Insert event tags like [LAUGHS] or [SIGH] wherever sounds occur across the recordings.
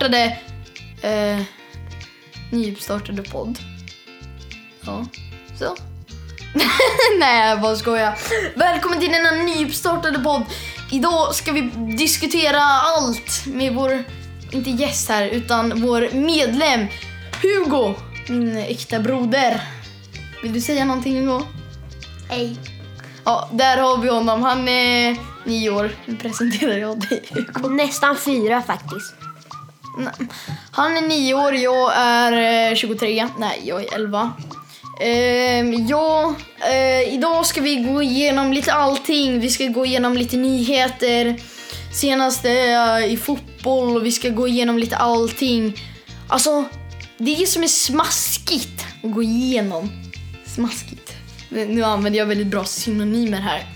nyuppstartade... Eh, nyuppstartade podd. Ja, så. [LAUGHS] Nej, jag bara skojar. Välkommen till denna nyuppstartade podd. Idag ska vi diskutera allt med vår, inte gäst här, utan vår medlem Hugo, min äkta broder. Vill du säga någonting Hugo? Hej. Ja, där har vi honom. Han är nio år. Nu presenterar jag dig Hugo. Nästan fyra faktiskt. Han är nio år, jag är eh, 23. Nej, jag är 11. Ehm, ja, eh, idag ska vi gå igenom lite allting. Vi ska gå igenom lite nyheter, senaste eh, i fotboll och vi ska gå igenom lite allting. Alltså, det är som är smaskigt att gå igenom. Smaskigt. Nu använder jag väldigt bra synonymer här.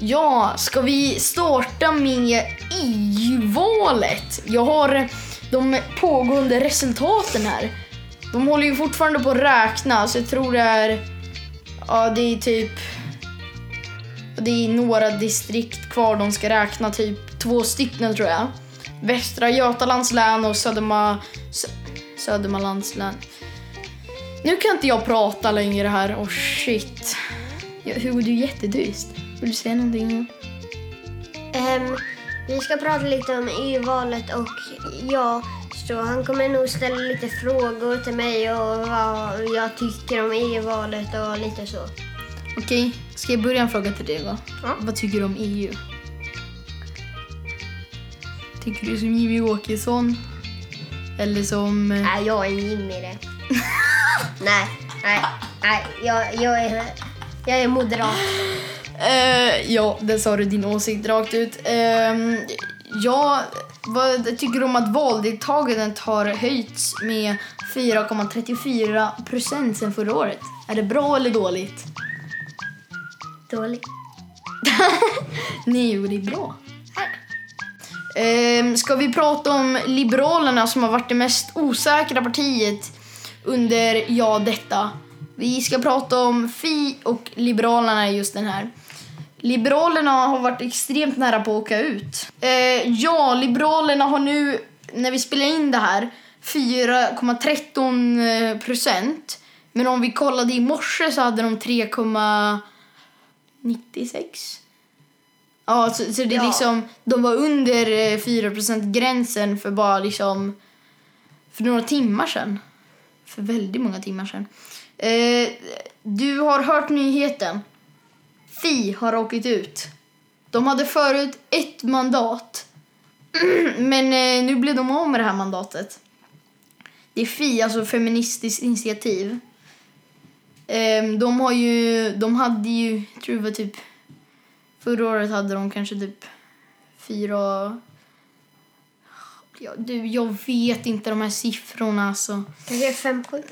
Ja, ska vi starta med EU-valet? Jag har de pågående resultaten här. De håller ju fortfarande på att räkna, så jag tror det är... Ja, det är typ... Det är några distrikt kvar de ska räkna, typ två stycken tror jag. Västra Götalands län och Söderma, Sö, Södermanlands län. Nu kan inte jag prata längre här, oh shit. Hugo, du är jättetyst. Vill du säga någonting? Um, vi ska prata lite om EU-valet och ja, så han kommer nog ställa lite frågor till mig och vad jag tycker om EU-valet och lite så. Okej, ska jag börja en fråga till dig då? Ja. Vad tycker du om EU? Tycker du som Jimmy Åkesson? Eller som... eh, Nej, jag är Jimmy det. [LAUGHS] nej, nej, nej, jag, jag, är, jag är moderat. Eh, ja, det sa du din åsikt rakt ut. Uh, ja, vad tycker du om att valdeltagandet har höjts med 4,34 procent sedan förra året? Är det bra eller dåligt? Dåligt. [LAUGHS] Nej, jo, det är bra. Ehm, ska vi prata om Liberalerna som har varit det mest osäkra partiet under ja, detta? Vi ska prata om Fi och Liberalerna i just den här. Liberalerna har varit extremt nära på att åka ut. Eh, ja, Liberalerna har nu, när vi spelar in det här, 4,13 procent. Men om vi kollade i morse så hade de 3,96. Ja, så, så det är Ja. liksom, de var under eh, 4 gränsen för bara liksom, för några timmar sedan. För väldigt många timmar sedan. Eh, du har hört nyheten. Fi har åkt ut. De hade förut ett mandat. [CLEARS THROAT] Men eh, nu blev de av med det här mandatet. Det är Fi, alltså Feministiskt initiativ. Ehm, de har ju, de hade ju, jag tror det var typ, förra året hade de kanske typ fyra, ja, du, jag vet inte de här siffrorna alltså. Kanske fem, sju.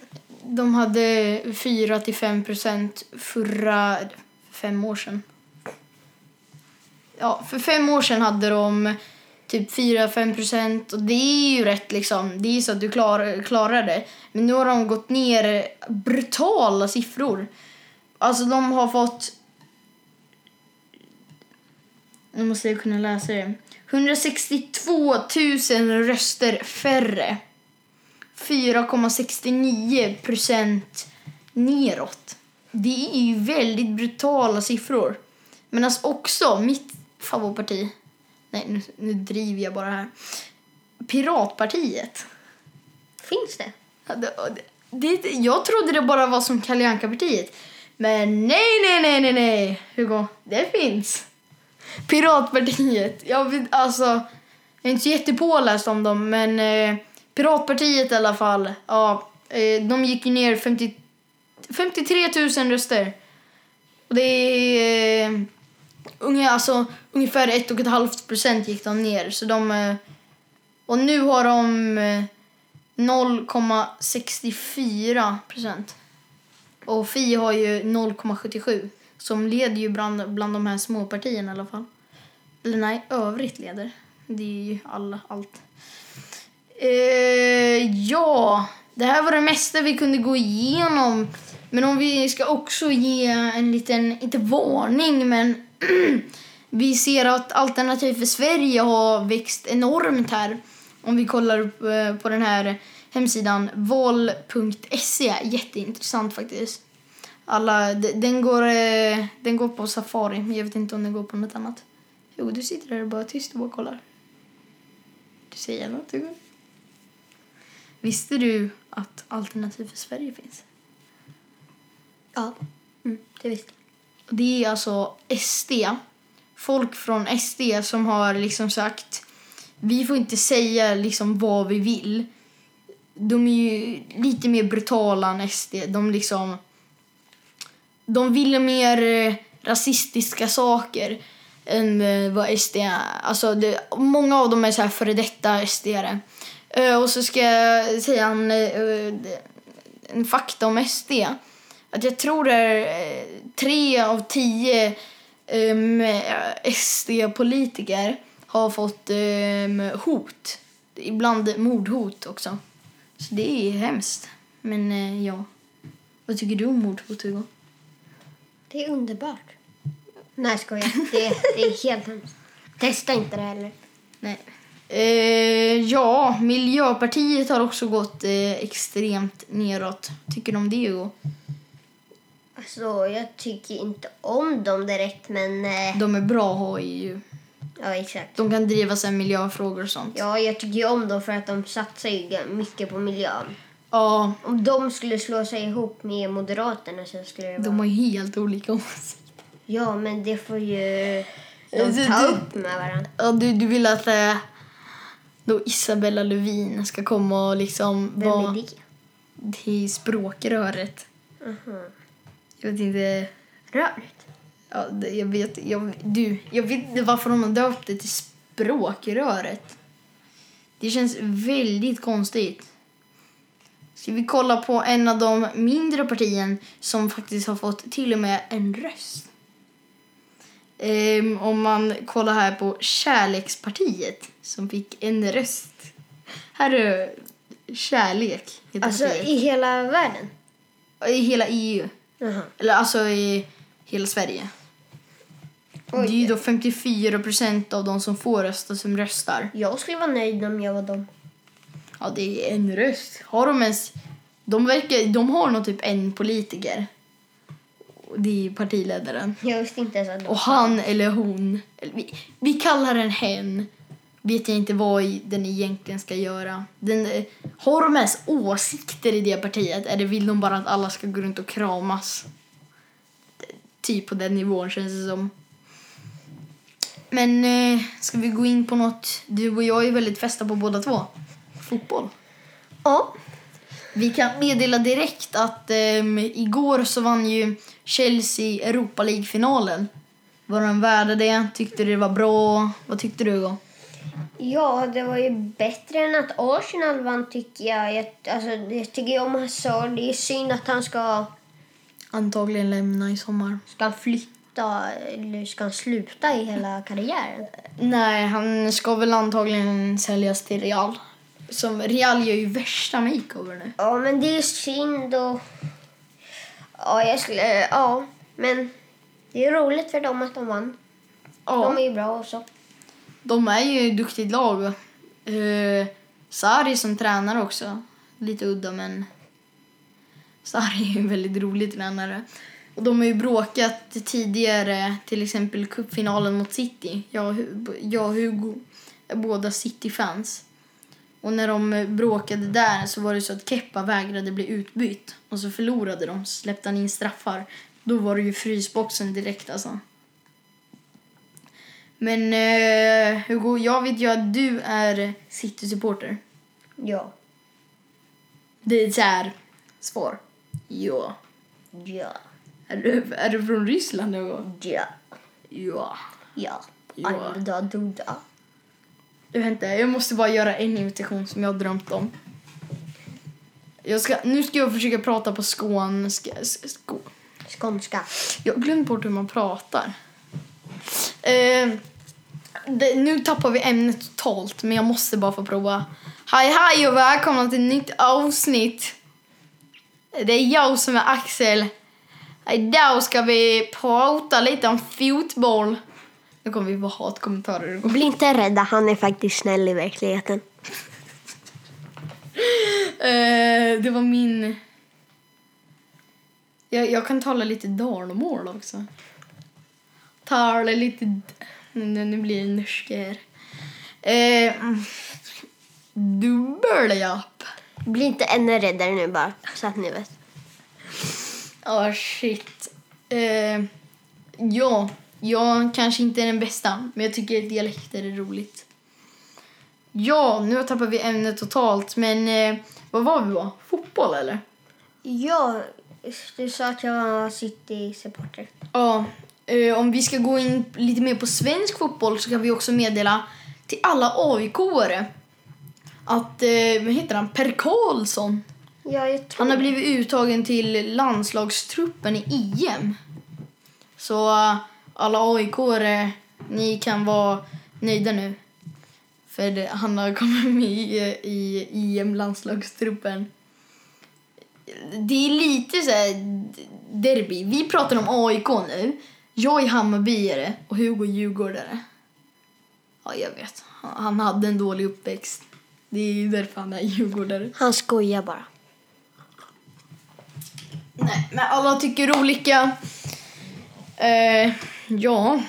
De hade 4 till 5 procent förra fem år sedan. Ja, för fem år sedan hade de typ 4-5 procent och det är ju rätt liksom. Det är så att du klar, klarar det. Men nu har de gått ner brutala siffror. Alltså de har fått... Nu måste jag kunna läsa det. 162 000 röster färre. 4,69 procent neråt. Det är ju väldigt brutala siffror. Men alltså också mitt favoritparti. Nej, nu, nu driver jag bara här. Piratpartiet. Finns det? Ja, det, det, jag trodde det bara var som Kalle Anka-partiet. Men nej, nej, nej, nej, nej. Hugo, det finns. Piratpartiet. Jag vet, alltså, jag är inte så jättepåläst om dem, men eh, Piratpartiet i alla fall. Ja, eh, de gick ju ner 50, 53 000 röster. Och det är eh, unga, alltså, ungefär 1,5 procent gick de ner. Så de, eh, och nu har de eh, 0,64 procent. Och Fi har ju 0,77. Som leder ju bland, bland de här småpartierna i alla fall. Eller nej, övrigt leder. Det är ju alla, allt. Eh, ja, det här var det mesta vi kunde gå igenom. Men om vi ska också ge en liten, inte varning, men [CLEARS THROAT] vi ser att Alternativ för Sverige har växt enormt här. Om vi kollar eh, på den här hemsidan val.se. Jätteintressant faktiskt. Alla, den, går, eh, den går på Safari, men jag vet inte om den går på något annat. Jo, du sitter där och bara tyst och bara kollar. Du säger något, du. Visste du att Alternativ för Sverige finns? Ja, mm, det visste Och Det är alltså SD. Folk från SD som har liksom sagt vi får inte säga liksom vad vi vill. De är ju lite mer brutala än SD. De liksom... De vill mer eh, rasistiska saker än eh, vad SD är. Alltså det, många av dem är så här före detta SD-are. Eh, Och så ska jag säga en, en fakta om SD. Att jag tror det är eh, tre av tio um, SD-politiker har fått um, hot. Ibland mordhot också. Så det är hemskt. Men eh, ja. Vad tycker du om mordhot, Hugo? Det är underbart. Nej, skojar. Det, det är helt hemskt. Testa inte det heller. Nej. Eh, ja, Miljöpartiet har också gått eh, extremt neråt. Tycker du om det, Hugo? Alltså, jag tycker inte om dem direkt, men... Eh, De är bra att ha i EU. ja, exakt. De kan driva sig miljöfrågor och sånt. Ja, jag tycker ju om dem för att de satsar ju mycket på miljön. Ja, Om de skulle slå sig ihop med Moderaterna så skulle det vara... de har ju helt olika [LAUGHS] åsikter. Ja, men det får ju de Alltså, ta du- upp med varandra. Ja, du, du vill att eh, då Isabella Lövin ska komma och liksom Vem är vara det? till språkröret. Mhm. Jag vet inte... Rörigt. Ja, det- jag vet, jag, du, jag vet inte varför de har döpt det till språkröret. Det känns väldigt konstigt. Ska vi kolla på en av de mindre partierna som faktiskt har fått till och med en röst? Ehm, om man kollar här på Kärlekspartiet som fick en röst. Här är Kärlek. Alltså, partiet. i hela världen? I hela EU. Jaha. Eller alltså i hela Sverige. Det är ju då 54 procent av de som får rösta som röstar. Jag skulle vara nöjd om jag var dem. Ja, det är en röst. Har de ens... De, verkar, de har nog typ en politiker. Det är partiledaren. Jag visste inte ens att de... Och han eller hon, eller vi, vi kallar den hen, vet jag inte vad den egentligen ska göra. Den, eh, ens åsikter i det partiet eller vill de bara att alla ska gå runt och kramas? Typ på den nivån känns det som. Men eh, ska vi gå in på något? Du och jag är väldigt fästa på båda två. Fotboll. Ja. Vi kan meddela direkt att ehm, igår så vann ju Chelsea Europa League-finalen. Var de värda det? Tyckte du det var bra? Vad tyckte du? Då? Ja, det var ju bättre än att Arsenal vann tycker jag. Jag, alltså, jag tycker om Hazard. Det är synd att han ska, Antagligen lämna i sommar. ska han flytta eller ska han sluta i hela karriären. Nej, han ska väl antagligen säljas till Real. Som Real gör ju värsta makeover nu. Ja, men det är synd och... Ja, jag skulle... Ja, men det är roligt för dem att de vann. Ja, De är ju bra också de är ju ett duktigt lag. Uh, Sari som tränare också. Lite udda, men Sari är ju en väldigt rolig tränare. Och de har ju bråkat tidigare, till exempel cupfinalen mot City. Jag, och jag och Hugo är båda City-fans. Och när de bråkade där så var det så att Keppa vägrade bli utbytt. Och så förlorade de, släppte han in straffar. Då var det ju frysboxen direkt alltså. Men eh, Hugo, jag vet ju att du är City-supporter. Ja. Det är så här svar. Ja. Ja. Är du, är du från Ryssland Hugo? Ja. Ja. Ja. Ja. Duda. Vet inte, jag måste bara göra en invitation som jag har drömt om. Jag ska, nu ska jag försöka prata på skånska. sk- Skå. Skånska. Jag har glömt bort hur man pratar. Eh, det, nu tappar vi ämnet totalt, men jag måste bara få prova. Hej hej och välkomna till ett nytt avsnitt. Det är jag som är Axel. Idag ska vi prata lite om fotboll. Nu kommer vi få hatkommentarer. Bli inte rädda, han är faktiskt snäll i verkligheten. Eh, det var min... Jag, jag kan tala lite dalmål också. Tala lite... Nu, nu blir det norska här. Eh, Dubbeljapp. Bli inte ännu räddare nu bara, så att ni vet. Ja, shit. Eh, ja, jag kanske inte är den bästa, men jag tycker att dialekter är roligt. Ja, nu tappar vi ämnet totalt, men eh, vad var vi på? Fotboll eller? Ja, du sa att jag var City-supporter. Ja, eh, om vi ska gå in lite mer på svensk fotboll så kan vi också meddela till alla AIK-are att, eh, vad heter han, Per Karlsson, Ja, jag tror han har blivit uttagen till landslagstruppen i EM. Så eh, alla AIK-are, ni kan vara nöjda nu. För han har kommit med i, i EM-landslagstruppen. Det är lite så här derby. Vi pratar om AIK nu. Jag är Hammarbyare och Hugo är Djurgårdare. Ja, jag vet. Han hade en dålig uppväxt. Det är ju därför han är Djurgårdare. Han skojar bara. Nej, men alla tycker olika. Eh, ja.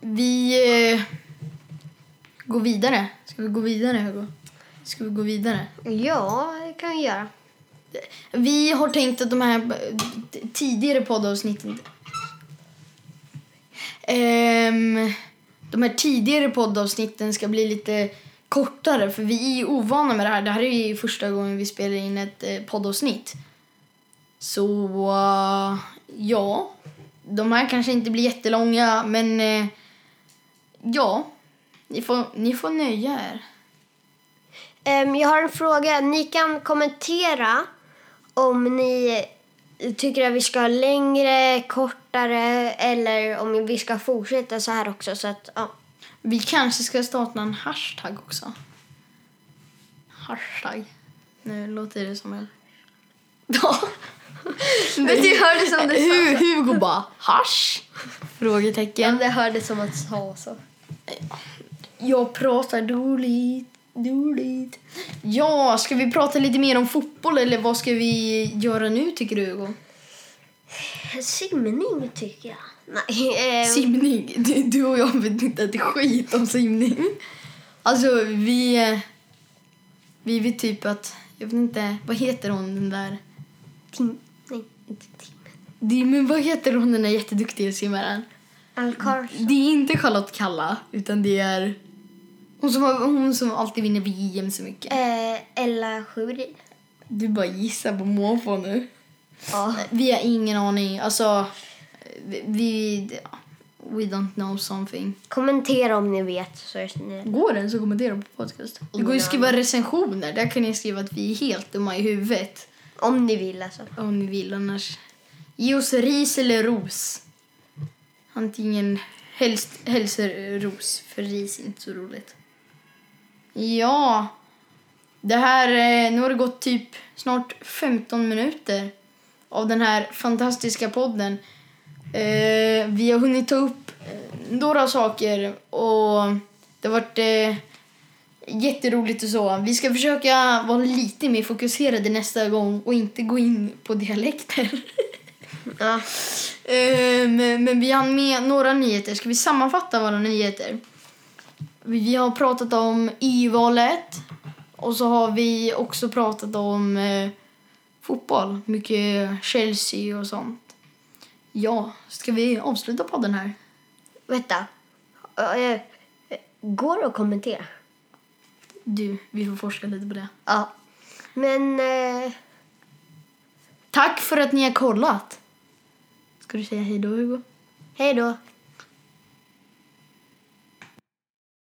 Vi eh, går vidare. Ska vi gå vidare, Hugo? Ska vi gå vidare? Ja, det kan vi göra. Vi har tänkt att de här eh, tidigare poddavsnitten... Ehm, de här tidigare poddavsnitten ska bli lite kortare för vi är ovana med det här. Det här är ju första gången vi spelar in ett eh, poddavsnitt. Så uh, ja, de här kanske inte blir jättelånga men uh, ja, ni får, ni får nöja er. Um, jag har en fråga. Ni kan kommentera om ni tycker att vi ska ha längre, kortare eller om vi ska fortsätta så här också. Så att, ja. Vi kanske ska starta en hashtag också. Hashtag. Nu låter det som en... Ja. [LAUGHS] Men du hörde som du sa. Hu- Hugo bara, hasch? Frågetecken. det hördes som att sa så. Jag pratar dåligt, dåligt. Ja, ska vi prata lite mer om fotboll eller vad ska vi göra nu tycker du Hugo? Simning tycker jag. Nej, [LAUGHS] ehm, Simning. Du, du och jag vet inte ett skit om simning. Alltså, vi... eh, Vi vet typ att... Jag vet inte, vad heter hon den där... Tim, nej, inte Tim. Men vad heter hon den där jätteduktiga simmaren? Al Carson. Det är inte Charlotte Kalla, utan det är... Hon som, hon som alltid vinner VM så mycket. Eh, Ella Sjurin. Du bara gissar på måfå nu. Ja. Vi har ingen aning. Alltså, vi... vi we don't know something. Kommentera om ni vet. Så är det snäll. Går den så kommentera på podcast? Det går ju att skriva recensioner. Där kan ni skriva att vi är helt dumma i huvudet. Om ni vill alltså. Om ni vill annars. Ge oss ris eller ros. Antingen helst, helst ros, för ris är inte så roligt. Ja. Det här, eh, nu har det gått typ snart 15 minuter av den här fantastiska podden. Eh, vi har hunnit ta upp eh, några saker och det har varit eh, jätteroligt och så. Vi ska försöka vara lite mer fokuserade nästa gång och inte gå in på dialekter. [LAUGHS] Ja. Men, men vi har med några nyheter. Ska vi sammanfatta våra nyheter? Vi, har pratat om EU-valet och så har vi också pratat om eh, fotboll. Mycket Chelsea och sånt. Ja, ska vi avsluta podden här? Vänta. Eh, går det att kommentera? Du, vi får forska lite på det. Ja. Men... Eh, Tack för att ni har kollat. Ska du säga hej då, Hugo? hej då.